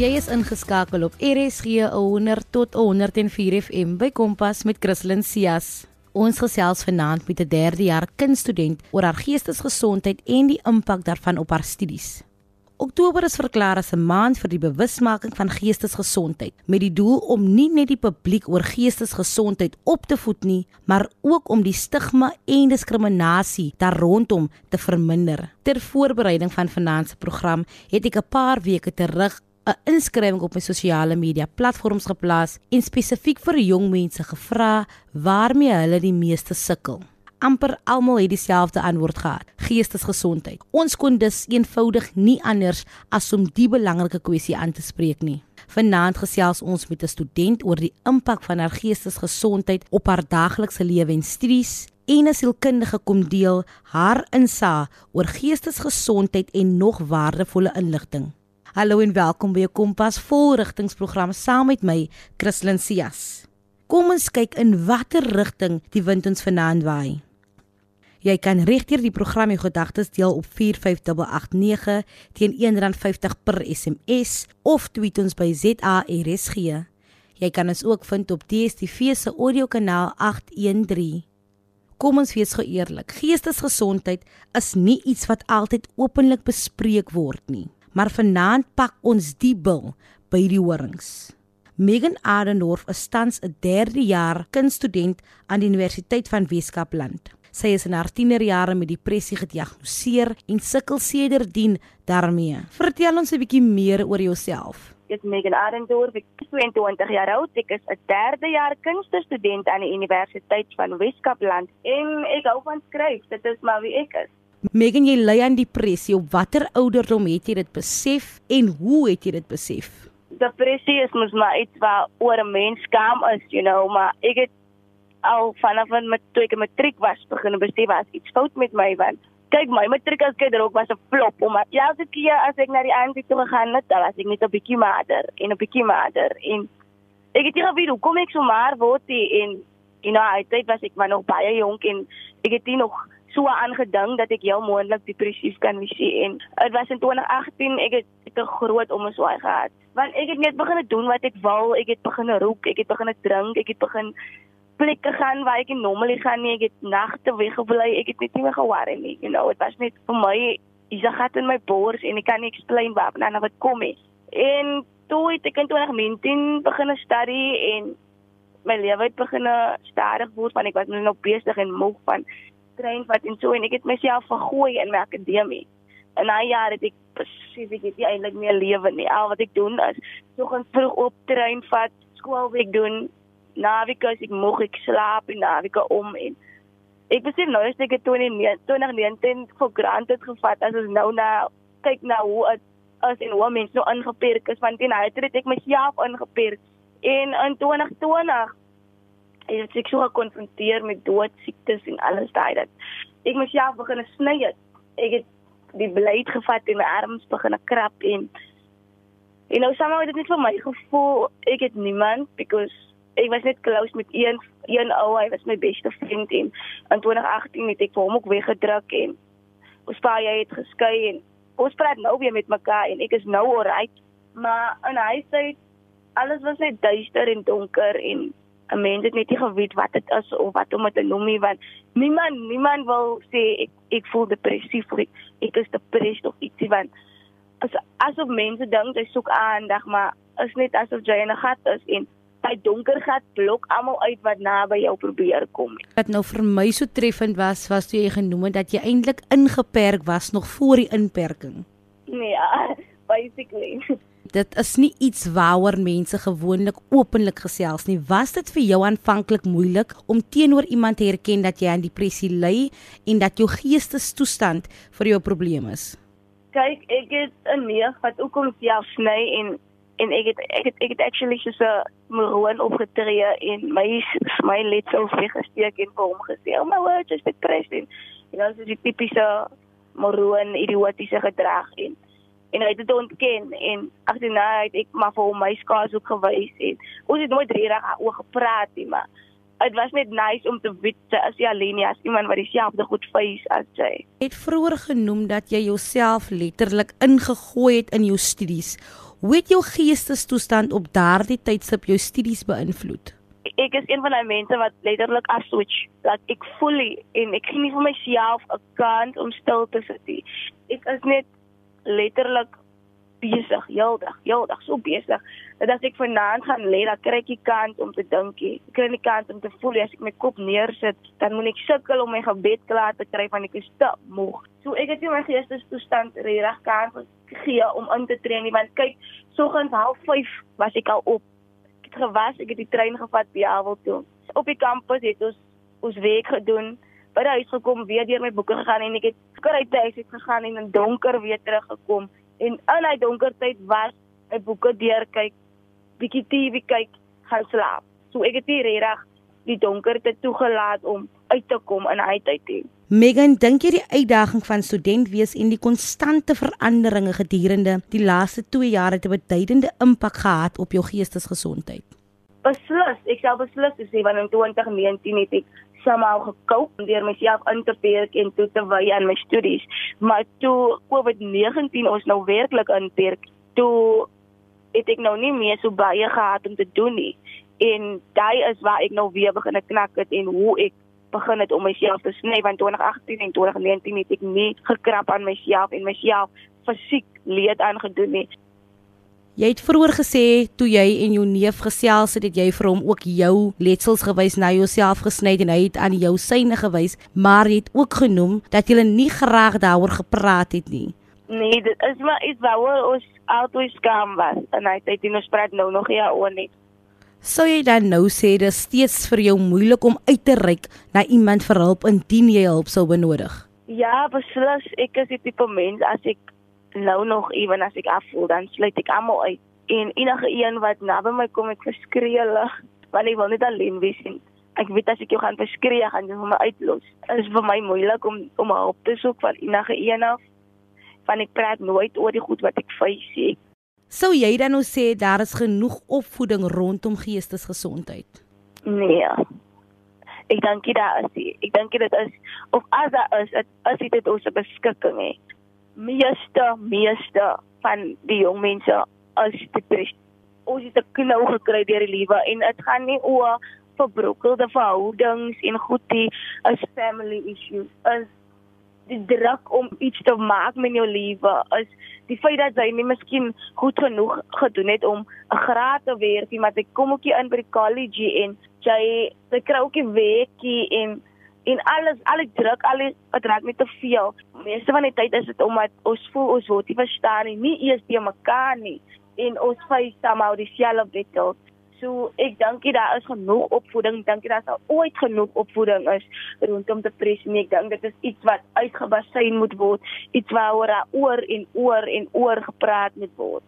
Jy is ingeskakel op RSG 100 tot 104 FM by Kompas met Christlyn Cias. Ons gesels vanaand met 'n derde jaar kindstudent oor haar geestesgesondheid en die impak daarvan op haar studies. Oktober is verklaar as 'n maand vir die bewusmaking van geestesgesondheid met die doel om nie net die publiek oor geestesgesondheid op te voed nie, maar ook om die stigma en diskriminasie daar rondom te verminder. Ter voorbereiding van vanaand se program het ek 'n paar weke terug 'n inskrywing op my sosiale media platforms geplaas en spesifiek vir jong mense gevra waarmee hulle die meeste sukkel. amper almal het dieselfde antwoord gehad: geestesgesondheid. Ons kon dus eenvoudig nie anders as om die belangrike kwessie aan te spreek nie. Vanaand gesels ons met 'n student oor die impak van haar geestesgesondheid op haar daaglikse lewe en studies. En 'n sielkundige kom deel haar insaag oor geestesgesondheid en nog waardevolle inligting. Hallo en welkom by 'n Kompas volrigtingsprogram saam met my, Christlyn Cias. Kom ons kyk in watter rigting die wind ons vanaand waai. Jy kan regdeur die program jou gedagtes deel op 45889 teen R1.50 per SMS of tweet ons by ZARSG. Jy kan ons ook vind op DStv se audiokanaal 813. Kom ons wees geëerlik. Geestesgesondheid is nie iets wat altyd openlik bespreek word nie maar vanaand pak ons die bil by die horings. Megan Adendorf is tans 'n derde jaar kunststudent aan die Universiteit van Weskaapland. Sy is in haar tienerjare met depressie gediagnoseer en sukkel sedertdien daarmee. Vertel ons 'n bietjie meer oor jouself. Ek is Megan Adendorf, ek is 22 jaar oud. Ek is 'n derde jaar kunststudent aan die Universiteit van Weskaapland en ek hou van skryf. Dit is maar wie ek is. Megan, jy ly aan depressie. Op watter ouderdom het jy dit besef en hoe het jy dit besef? Depressie is mos maar iets wat oor 'n mens skaam is, you know, maar ek het al vanaf toe ek matriek was begin besef was iets fout met my want kyk my matriek as kind ook was 'n flop omdat elke keer as ek na die aandie toe gegaan het, dan was ek net 'n bietjie mader en 'n bietjie mader en ek het nie geweet hoe kom ek so maar word en you know, uit was ek maar nog baie jonk en ek het nie nog so aangedink dat ek heel moontlik depressief kan wees en dit was in 2018 ek het, 'n groot omswaai gehad. Want ek het net begin doen wat ek wou ek het begin rook ek het begin drink ek het begin plekke gaan waar ek nie normaal gaan nie ek het nagte weggebly ek het net nie meer gewaar nie you know. Dit was net vir my is 'n gat in my bors en ek kan nie explain waar nou wat kom is en toe het ek in 2019 begin studie en my lewe het begin stadig word want ek was nou besig en moeg van trein wat en so en ek het myself vergooi in my akademie. En na jaar het ek besef ek het nie eintlik meer lewe nie. Al wat ek doen is soggens vroeg op trein vat, skoolweek doen, naweek as ek moeg ek slaap en naweek om en ek besef nou as ek 2019 vir granted gevat as ons nou na kyk na hoe het, as en hoe mense nou ingeperk is want in hy het ek myself ingeperk en in 2020 ek het so gekonfronteer met dood, siektes en alles daai dat ek myself begin sny het. Ek het die blyd gevat en my arms begin krap en en nou het dit net vir my gevoel ek het niemand because ek was net close met een een ou hy was my beste vriend en in 2018 het ek hom ook weggedruk en ons pa jy het geskei en ons praat nou weer met mekaar en ek is nou alright maar en hy sê alles was net duister en donker en 'n mens het net nie geweet wat dit is of wat om dit te noem nie want niemand niemand wil sê ek ek voel depressief of ek, ek is depressed of ietsie want as asof mense dink jy soek aandag maar is net asof jy in 'n gat is en hy donker gat blok almal uit wat naby jou probeer kom. Wat nou vir my so treffend was was toe jy genoem het dat jy eintlik ingeperk was nog voor die inperking. Nee, ja, basically dit is nie iets waaroor mense gewoonlik openlik gesels nie. Was dit vir jou aanvanklik moeilik om teenoor iemand te erken dat jy aan depressie ly en dat jou geestesstoestand vir jou probleem is? Kyk, ek het 'n neef wat ook om self sny en en ek het ek het ek het actually so 'n moron opgetree en my my let so weggesteek en vir hom gesê, "Oh my word, jy's depressed." En know, so die tipiese moron idiotiese gedrag en en hy het dit ontken en agterna het ek maar vir hom my skaars ook gewys en ons het nooit regtig oor gepraat nie maar dit was net nice om te weet sy is alleen as iemand wat dieselfde goed face as sy het vroeër genoem dat jy jouself letterlik ingegooi het in jou studies Hoe het jou geestestoestand op daardie tydstip jou studies beïnvloed? Ek is een van daai mense wat letterlik af switch. Dat ek fully en ek gee nie vir myself 'n kans om stil te sit nie. Ek is net letterlik besig, heeldag, heeldag so besig. Dat as ek vanaand gaan lê, dan kry ek die kans om te dink. Ek kry nie kans om te voel as ek my kop neersit, dan moet ek sukkel om my gebed klaar te kry van ek is te moeg. So ek het nie my geestestoestand reg kans gee om in te tree nie, want kyk, soggens 05:30 was ek al op. Ek het gewas, ek het die trein gevat by Havel toe. Op die kampus het ons ons werk gedoen. By die huis gekom, weer deur my boeke gegaan en ek het skry tuis het gegaan en in donker weer teruggekom en in hy donker tyd was my boeke deur kyk, bietjie TV kyk, gaan slaap. So ek het nie regtig die donkerte toegelaat om uit te kom in hy tyd nie. Megan, dink jy die uitdaging van student wees en die konstante veranderinge gedurende die laaste 2 jaar het 'n beduidende impak gehad op jou geestesgesondheid? Beslis, ek sal beslis sê want in 2019 het ek somehow gekoop deur myself in te perk en toe te wy aan my studies. Maar toe COVID-19 ons nou werklik inperk, toe het ek nou nie meer so baie gehad om te doen nie. En daai is waar ek nou weer begin knak het en hoe ek begin het om myself te sny want 2018 en 2019 het ek nie gekrap aan myself en myself fisiek leed aangedoen nie. Jy het vroeër gesê toe jy en jou neef gesels het, het jy vir hom ook jou letsels gewys na jouself gesny en hy het aan jou syne gewys, maar jy het ook genoem dat jy nie graag daaroor gepraat het nie. Nee, dit is maar iets waaroor ons altyd skaam was en hy het dit nou spraak nou nog ja oor nie. Sou jy dan nou sê dit is steeds vir jou moeilik om uit te reik na iemand vir hulp indien jy hulp sou benodig? Ja, beslis, ek is die tipe mens as ek nou nog ewen as ek afvoel dan sluit ek almal uit. En enige een wat naby my kom ek verskree hulle want ek wil net alleen wees en ek weet as ek jou gaan verskree gaan jy my uitlos. Is vir my moeilik om om hulp te soek van enige een af want ek praat nooit oor die goed wat ek face sou jy dan nou sê daar is genoeg opvoeding rondom geestesgesondheid? Nee. Ek dink dit is ek dink dit is of as daar is as dit ons beskikking het meeste meeste van die jong mense as depressie ons het 'n knou gekry deur die lewe en dit gaan nie oor verbrokkelde verhoudings en goed die as family issues as die druk om iets te maak met jou lewe as die feit dat jy nie miskien goed genoeg gedoen het om 'n graad te werk nie maar jy kom ook in by die college en jy jy kry ook 'n werkie en en alles al die druk al die wat raak net te veel. Meeste van die tyd is dit omdat ons voel ons word nie verstaan nie nie eers te mekaar nie. En ons face somehow dieselfde battle so ek dink jy daar is genoeg opvoeding dink jy daar sal ooit genoeg opvoeding is rondom depressie ek dink dit is iets wat uitgebasyn moet word iets waaroor oor en oor en oor gepraat moet word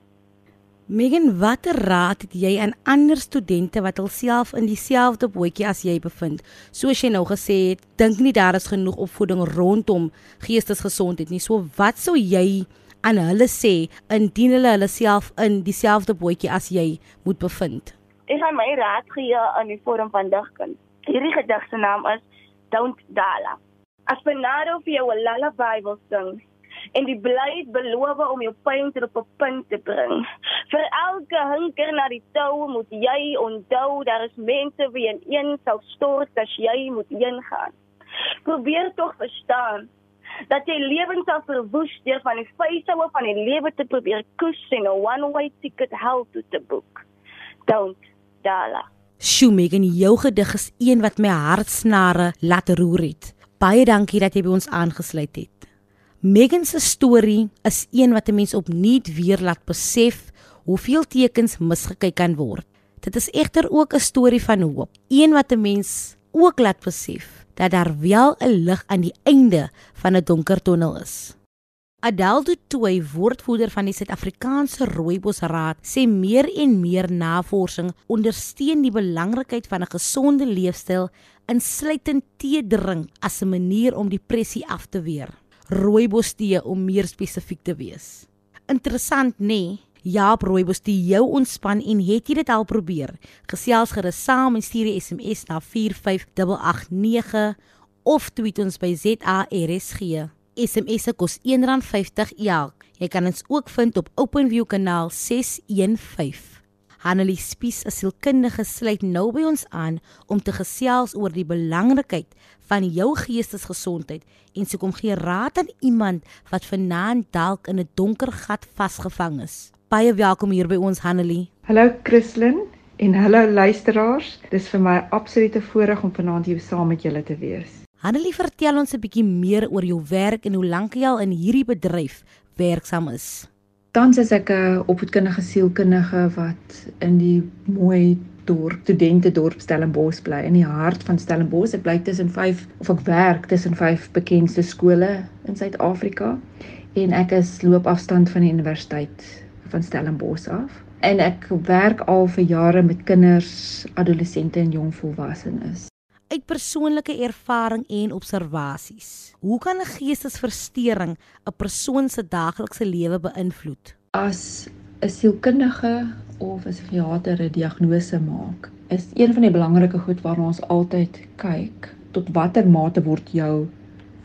Megan, watter raad het jy aan ander studente wat hulself in dieselfde bootjie as jy bevind? Soos jy nou gesê het, dink nie daar is genoeg opvoeding rondom geestesgesondheid nie. So wat sou jy aan hulle sê indien hulle hulle self in dieselfde bootjie as jy moet bevind? Ek gaan my raad gee in die vorm van digkuns. Hierdie gedig se naam is Don't Dala. As Bernardo vir jou 'n lullaby wil sing, en die blyheid beloof om jou pyn tot op 'n punt te bring. Vir elke hinker na die tou moet jy onthou daar is mense wie in een sal stort as jy moet ingaan. Probeer tog verstaan dat jy lewens sal verwoes deur van die vysoue van die lewe te probeer kus en 'n one way ticket hell to the book. Don't dala. Shoemaker, jou gedig is een wat my hartsnare laat roer het. Baie dankie dat jy by ons aangesluit het. Megan se storie is een wat 'n mens opnuut weer laat besef hoeveel tekens misgekyk kan word. Dit is egter ook 'n storie van hoop, een wat 'n mens ook laat besef dat daar wel 'n lig aan die einde van 'n donker tonnel is. Adeldo Toy, woordvoerder van die Suid-Afrikaanse Rooibosraad, sê meer en meer navorsing ondersteun die belangrikheid van 'n gesonde leefstyl insluitend tee drink as 'n manier om depressie af te weer rooibos tee om meer spesifiek te wees. Interessant nê? Nee? Jaap rooibos tee jou ontspan en het jy dit al probeer? Gesels gerus saam en stuur 'n SMS na 45889 of tweet ons by ZARSG. SMS se kos R1.50 elk. Jy kan ons ook vind op OpenView kanaal 615. Hanelie Spies, 'n sielkundige, sluit nou by ons aan om te gesels oor die belangrikheid van jou geestesgesondheid en sê kom gee raad aan iemand wat vanaand dalk in 'n donker gat vasgevang is. Baie welkom hier by ons Hanelie. Hallo Christlyn en hallo luisteraars. Dis vir my absolute voorreg om vanaand hier saam met julle te wees. Hanelie, vertel ons 'n bietjie meer oor jou werk en hoe lank jy al in hierdie bedryf werksaam is. Tans is ek 'n opvoedkundige sielkundige wat in die mooi dorp, studente dorp Stellenbosch bly in die hart van Stellenbosch. Ek bly tussen vyf of ek werk tussen vyf bekendste skole in Suid-Afrika en ek is loopafstand van die universiteit van Stellenbosch af. En ek werk al vir jare met kinders, adolessente en jong volwassenes uit persoonlike ervaring en observasies. Hoe kan 'n geestesversteuring 'n persoon se daaglikse lewe beïnvloed? As 'n sielkundige of 'n psigiater 'n diagnose maak, is een van die belangrike goed waarna ons altyd kyk, tot watter mate word jou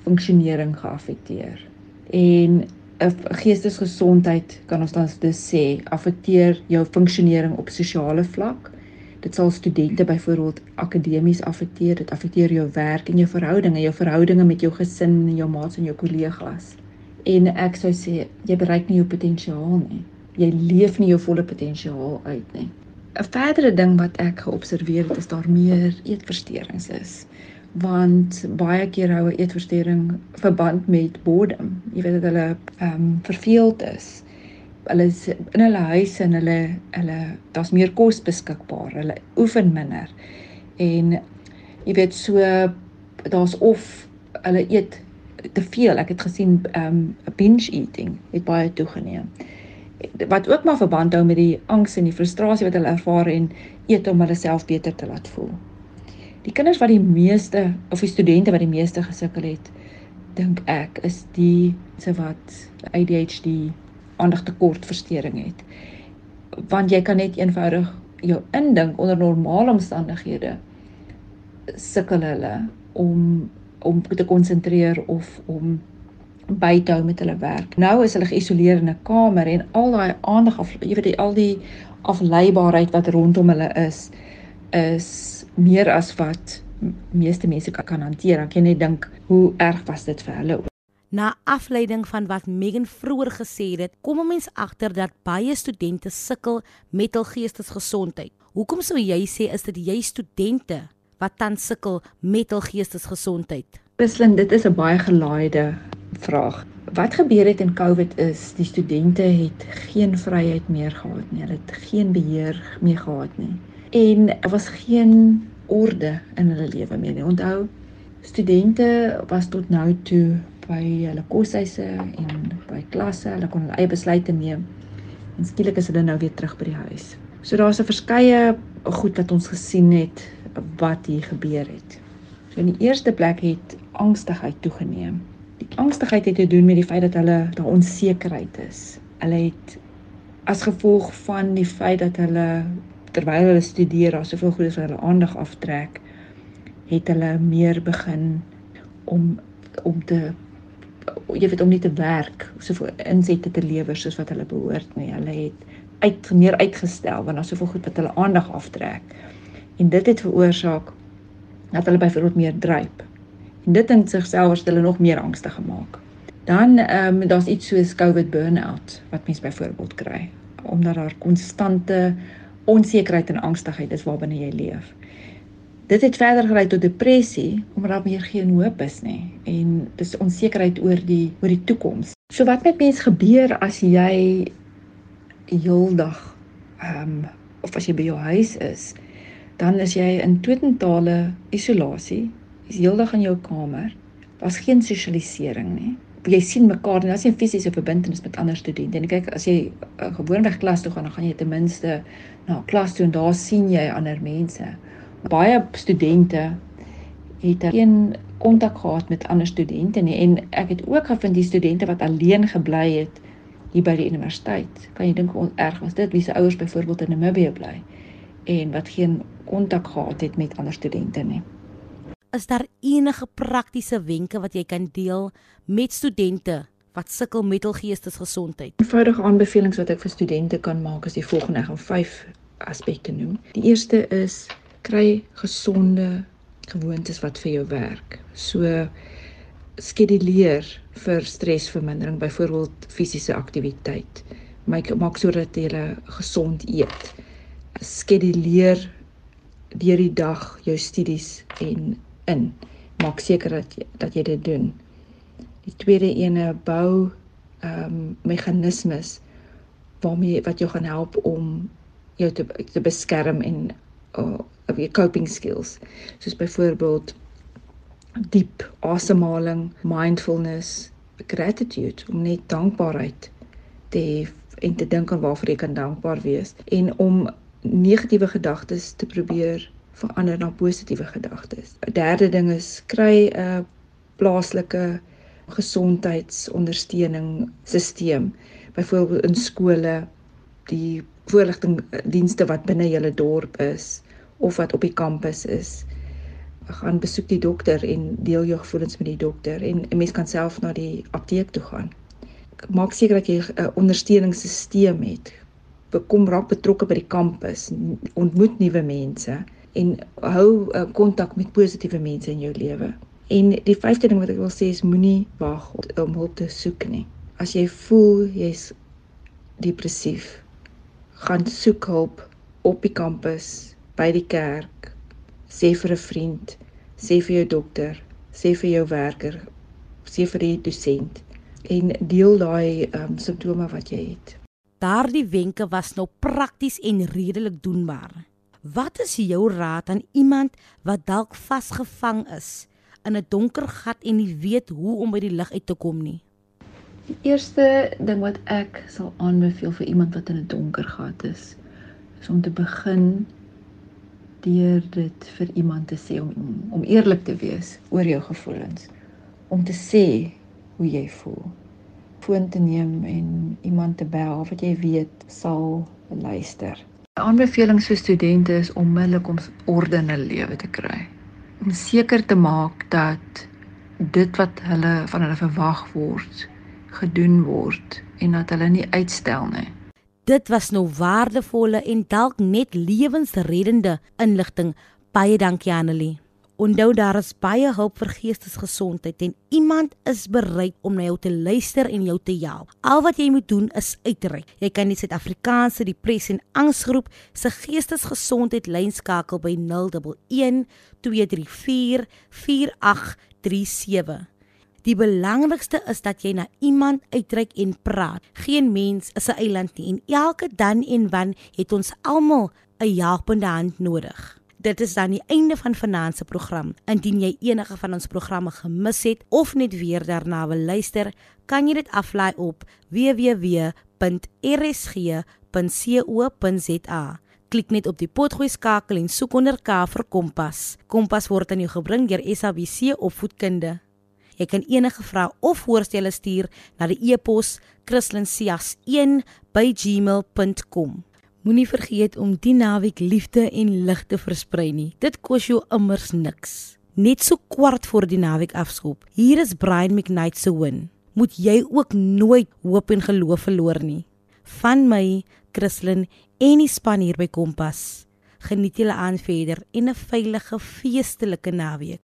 funksionering geaffekteer. En 'n geestesgesondheid kan ons dan dus sê affekteer jou funksionering op sosiale vlak, Dit sal studente byvoorbeeld akademies affekteer, dit affekteer jou werk en jou verhoudinge, jou verhoudinge met jou gesin en jou maats en jou kollegas. En ek sou sê jy bereik nie jou potensiaal nie. Jy leef nie jou volle potensiaal uit nie. 'n Verdere ding wat ek geobserveer het is daar meer eetversteurings is want baie keer hou 'n eetversteuring verband met boredom. Jy weet dat hulle ehm um, verveeld is hulle is in hulle huise en hulle hulle daar's meer kos beskikbaar. Hulle oefen minder. En jy weet so daar's of hulle eet te veel. Ek het gesien um binge eating het baie toegeneem. Wat ook maar verband hou met die angs en die frustrasie wat hulle ervaar en eet om hulle self beter te laat voel. Die kinders wat die meeste of die studente wat die meeste gesukkel het, dink ek is die se wat ADHD aandagtekortversteuring het. Want jy kan net eenvoudig jou indink onder normale omstandighede sukkel hulle om om te konsentreer of om by te hou met hulle werk. Nou is hulle geïsoleer in 'n kamer en al daai aandag af, jy weet al die afleibaarheid wat rondom hulle is is meer as wat meeste mense kan hanteer. Ek kan net dink hoe erg was dit vir hulle. Na afleiding van wat Megan vroeër gesê het, kom 'n mens agter dat baie studente sukkel met hul geestesgesondheid. Hoekom sou jy sê is dit jy studente wat tans sukkel met hul geestesgesondheid? Christlyn, dit is 'n baie gelaaide vraag. Wat gebeur het in COVID is die studente het geen vryheid meer gehad nie. Hulle het geen beheer meer gehad nie. En daar was geen orde in hulle lewe meer nie. Onthou, studente was tot nou toe by hulle koshuise en by klasse, hulle kon hulle eie besluite neem. En skielik is hulle nou weer terug by die huis. So daar's 'n verskeie goed wat ons gesien het wat hier gebeur het. So in die eerste plek het angstigheid toegeneem. Die angstigheid het te doen met die feit dat hulle daar onsekerheid is. Hulle het as gevolg van die feit dat hulle terwyl hulle studeer, daar soveel goed is wat hulle aandag aftrek, het hulle meer begin om om te jy weet om nie te werk soveel insette te lewer soos wat hulle behoort nie. Hulle het uit meer uitgestel want daar's soveel goed wat hulle aandag aftrek. En dit het veroorsaak dat hulle byvoorbeeld meer druip. En dit in sigself het hulle nog meer angstig gemaak. Dan ehm um, daar's iets soos COVID burnout wat mense byvoorbeeld kry omdat daar konstante onsekerheid en angstigheid is waarbinne jy leef dit het verder gelei tot depressie omdat daar meer geen hoop is nie en dis onsekerheid oor die oor die toekoms. So wat met mense gebeur as jy heeldag ehm um, of as jy by jou huis is, dan is jy in totale isolasie. Jy's heeldag in jou kamer. Daar's geen sosialisering nie. Jy sien mekaar en daar's nie fisiese verbintenis met ander studente nie. Kyk, as jy uh, gewoonweg klas toe gaan, dan gaan jy ten minste na klas toe en daar sien jy ander mense baie studente het geen kontak gehad met ander studente nie en ek het ook gevind die studente wat alleen gebly het hier by die universiteit. Kan jy dink hoe erg was dit wie se ouers byvoorbeeld in Namibië bly en wat geen kontak gehad het met ander studente nie. Is daar enige praktiese wenke wat jy kan deel met studente wat sukkel met hul geestesgesondheid? Eenvoudige aanbevelings wat ek vir studente kan maak is die volgende, ek gaan 5 aspekte noem. Die eerste is kry gesonde gewoontes wat vir jou werk. So skeduleer vir stresvermindering, byvoorbeeld fisiese aktiwiteit. Maak maak sodat jy gesond eet. Skeduleer deur die dag jou studies en in. Maak seker dat jy, dat jy dit doen. Die tweede ene bou ehm um, meganismes waarmee wat jou gaan help om jou te te beskerm en uh, of jou coping skills. Soos byvoorbeeld diep asemhaling, mindfulness, gratitude om net dankbaarheid te hê en te dink aan waarvoor jy kan dankbaar wees en om negatiewe gedagtes te probeer verander na positiewe gedagtes. 'n Derde ding is kry 'n plaaslike gesondheidsondersteuning stelsel. Byvoorbeeld in skole die voorligtingdienste wat binne julle dorp is of wat op die kampus is gaan besoek die dokter en deel jou gevoelens met die dokter en 'n mens kan self na die apteek toe gaan. Maak seker dat jy 'n ondersteuningssisteem het. Bekom raak betrokke by die kampus, ontmoet nuwe mense en hou uh, kontak met positiewe mense in jou lewe. En die vyfde ding wat ek wil sê is moenie wag om hulp te soek nie. As jy voel jy's depressief, gaan soek hulp op die kampus, by die kerk, sê vir 'n vriend, sê vir jou dokter, sê vir jou werker, sê vir die dosent en deel daai um, simptome wat jy het. Daardie wenke was nou prakties en redelik doenbaar. Wat is jou raad aan iemand wat dalk vasgevang is in 'n donker gat en nie weet hoe om by die lig uit te kom nie? Die eerste ding wat ek sal aanbeveel vir iemand wat in 'n donker gat is, is om te begin deur dit vir iemand te sê om om eerlik te wees oor jou gevoelens. Om te sê hoe jy voel. Foon te neem en iemand te bel wat jy weet sal luister. Aanbevelings vir studente is onmiddellik om orde in hulle lewe te kry. Om seker te maak dat dit wat hulle van hulle verwag word gedoen word en dat hulle nie uitstel nie Dit was nou waardevolle en dalk net lewensreddende inligting. Baie dankie Annelie. Onthou daar is baie hulp vir geestesgesondheid en iemand is bereid om na jou te luister en jou te help. Al wat jy moet doen is uitreik. Jy kan die Suid-Afrikaanse Depressie en Angsgroep se geestesgesondheid lyn skakel by 011 234 4837. Die belangrikste is dat jy na iemand uitreik en praat. Geen mens is 'n eiland nie en elke dan en wan het ons almal 'n helpende hand nodig. Dit is dan die einde van vanaand se program. Indien jy enige van ons programme gemis het of net weer daarna wil luister, kan jy dit aflaai op www.rsg.co.za. Klik net op die potgooi skakel en soek onder K vir Kompas. Kompas word aan jou gebring deur SABC Opvoedkunde. Jy kan enige vrae of voorstelle stuur na die e-pos christlincias1@gmail.com. Moenie vergeet om die naweek liefde en lig te versprei nie. Dit kos jou immers niks. Net so kwart voor die naweek afskop. Hier is Brian McKnight se win. Moet jy ook nooit hoop en geloof verloor nie. Van my, Christlyn en die span hier by Kompas. Geniet julle aan verder en 'n veilige feestelike naweek.